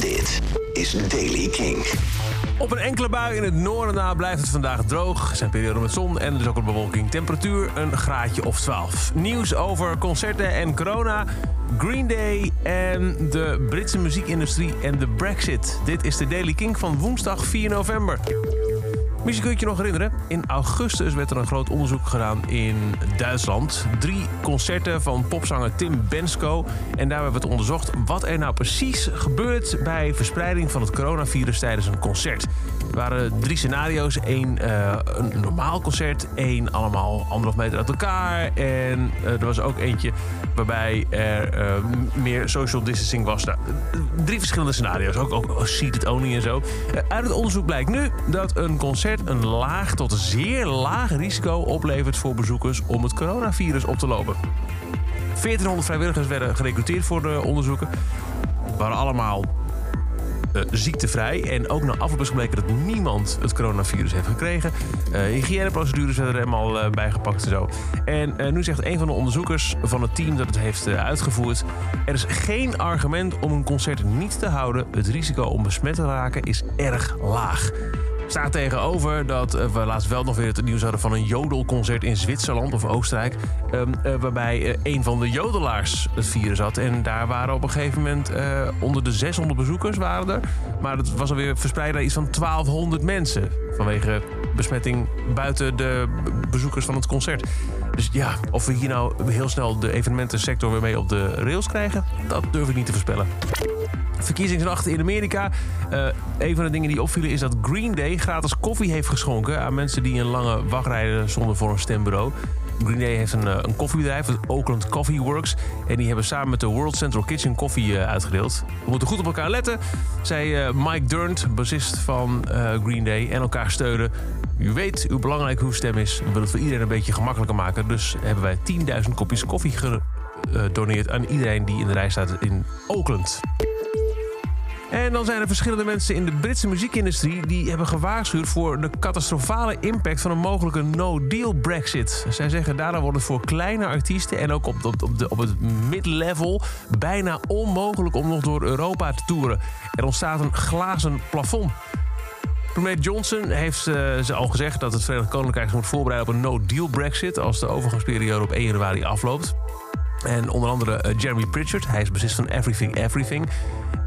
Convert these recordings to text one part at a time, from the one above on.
Dit is Daily King. Op een enkele bui in het noorden na blijft het vandaag droog. Er zijn perioden met zon en is ook een bewolking. Temperatuur een graadje of 12. Nieuws over concerten en corona. Green Day en de Britse muziekindustrie en de Brexit. Dit is de Daily King van woensdag 4 november. Misschien kun je je nog herinneren. In augustus werd er een groot onderzoek gedaan in Duitsland. Drie concerten van popzanger Tim Bensko. En daar werd onderzocht wat er nou precies gebeurt bij verspreiding van het coronavirus tijdens een concert. Er waren drie scenario's. Eén uh, een normaal concert, één allemaal anderhalf meter uit elkaar. En uh, er was ook eentje waarbij er uh, meer social distancing was. Nou, drie verschillende scenario's, ook, ook seated only en zo. uit het onderzoek blijkt nu dat een concert een laag tot zeer laag risico oplevert voor bezoekers om het coronavirus op te lopen. 1400 vrijwilligers werden gerecruiteerd voor de onderzoeken. waren allemaal uh, ziektevrij. En ook na afloop is gebleken dat niemand het coronavirus heeft gekregen. Uh, hygiëneprocedures werden er helemaal uh, bijgepakt en zo. En nu zegt een van de onderzoekers van het team dat het heeft uitgevoerd... er is geen argument om een concert niet te houden. Het risico om besmet te raken is erg laag staat tegenover dat we laatst wel nog weer het nieuws hadden van een jodelconcert in Zwitserland of Oostenrijk. Um, uh, waarbij uh, een van de jodelaars het virus had. En daar waren op een gegeven moment onder de 600 bezoekers waren er. Maar het was alweer verspreid naar iets van 1200 mensen. Vanwege besmetting buiten de bezoekers van het concert. Dus ja, of we hier nou heel snel de evenementensector weer mee op de rails krijgen, dat durf ik niet te voorspellen. Verkiezingsnacht in Amerika. Uh, een van de dingen die opvielen is dat Green Day gratis koffie heeft geschonken aan mensen die een lange wachtrij stonden voor een stembureau. Green Day heeft een, een koffiebedrijf, het Oakland Coffee Works. En die hebben samen met de World Central Kitchen koffie uh, uitgedeeld. We moeten goed op elkaar letten, zei Mike Durnt, bassist van Green Day. En elkaar steunen. U weet hoe belangrijk uw stem is. We willen het voor iedereen een beetje gemakkelijker maken. Dus hebben wij 10.000 kopjes koffie gedoneerd aan iedereen die in de rij staat in Oakland. En dan zijn er verschillende mensen in de Britse muziekindustrie die hebben gewaarschuwd voor de catastrofale impact van een mogelijke no-deal Brexit. Zij zeggen daardoor wordt het voor kleine artiesten en ook op, op, de, op het mid-level bijna onmogelijk om nog door Europa te toeren. Er ontstaat een glazen plafond. Premier Johnson heeft uh, ze al gezegd dat het Verenigd Koninkrijk moet voorbereiden op een no-deal Brexit als de overgangsperiode op 1 januari afloopt. En onder andere uh, Jeremy Pritchard, hij is bassist van Everything Everything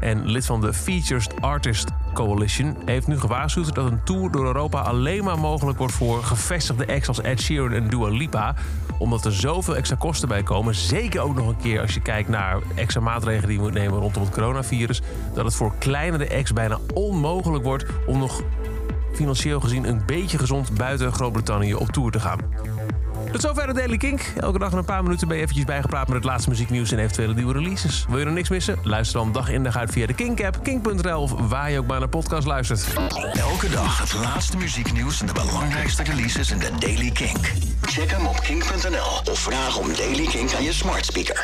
en lid van de Features Artist Coalition, heeft nu gewaarschuwd dat een tour door Europa alleen maar mogelijk wordt voor gevestigde acts als Ed Sheeran en Dua Lipa. Omdat er zoveel extra kosten bij komen. Zeker ook nog een keer als je kijkt naar extra maatregelen die je moet nemen rondom het coronavirus. Dat het voor kleinere acts bijna onmogelijk wordt om nog financieel gezien een beetje gezond buiten Groot-Brittannië op tour te gaan. Tot zover de Daily Kink. Elke dag een paar minuten ben je eventjes bijgepraat met het laatste muzieknieuws en eventuele nieuwe releases. Wil je er niks missen? Luister dan dag in dag uit via de Kink-app, kink.nl of waar je ook maar naar podcast luistert. Elke dag het laatste muzieknieuws en de belangrijkste releases in de Daily Kink. Check hem op kink.nl of vraag om Daily Kink aan je smart speaker.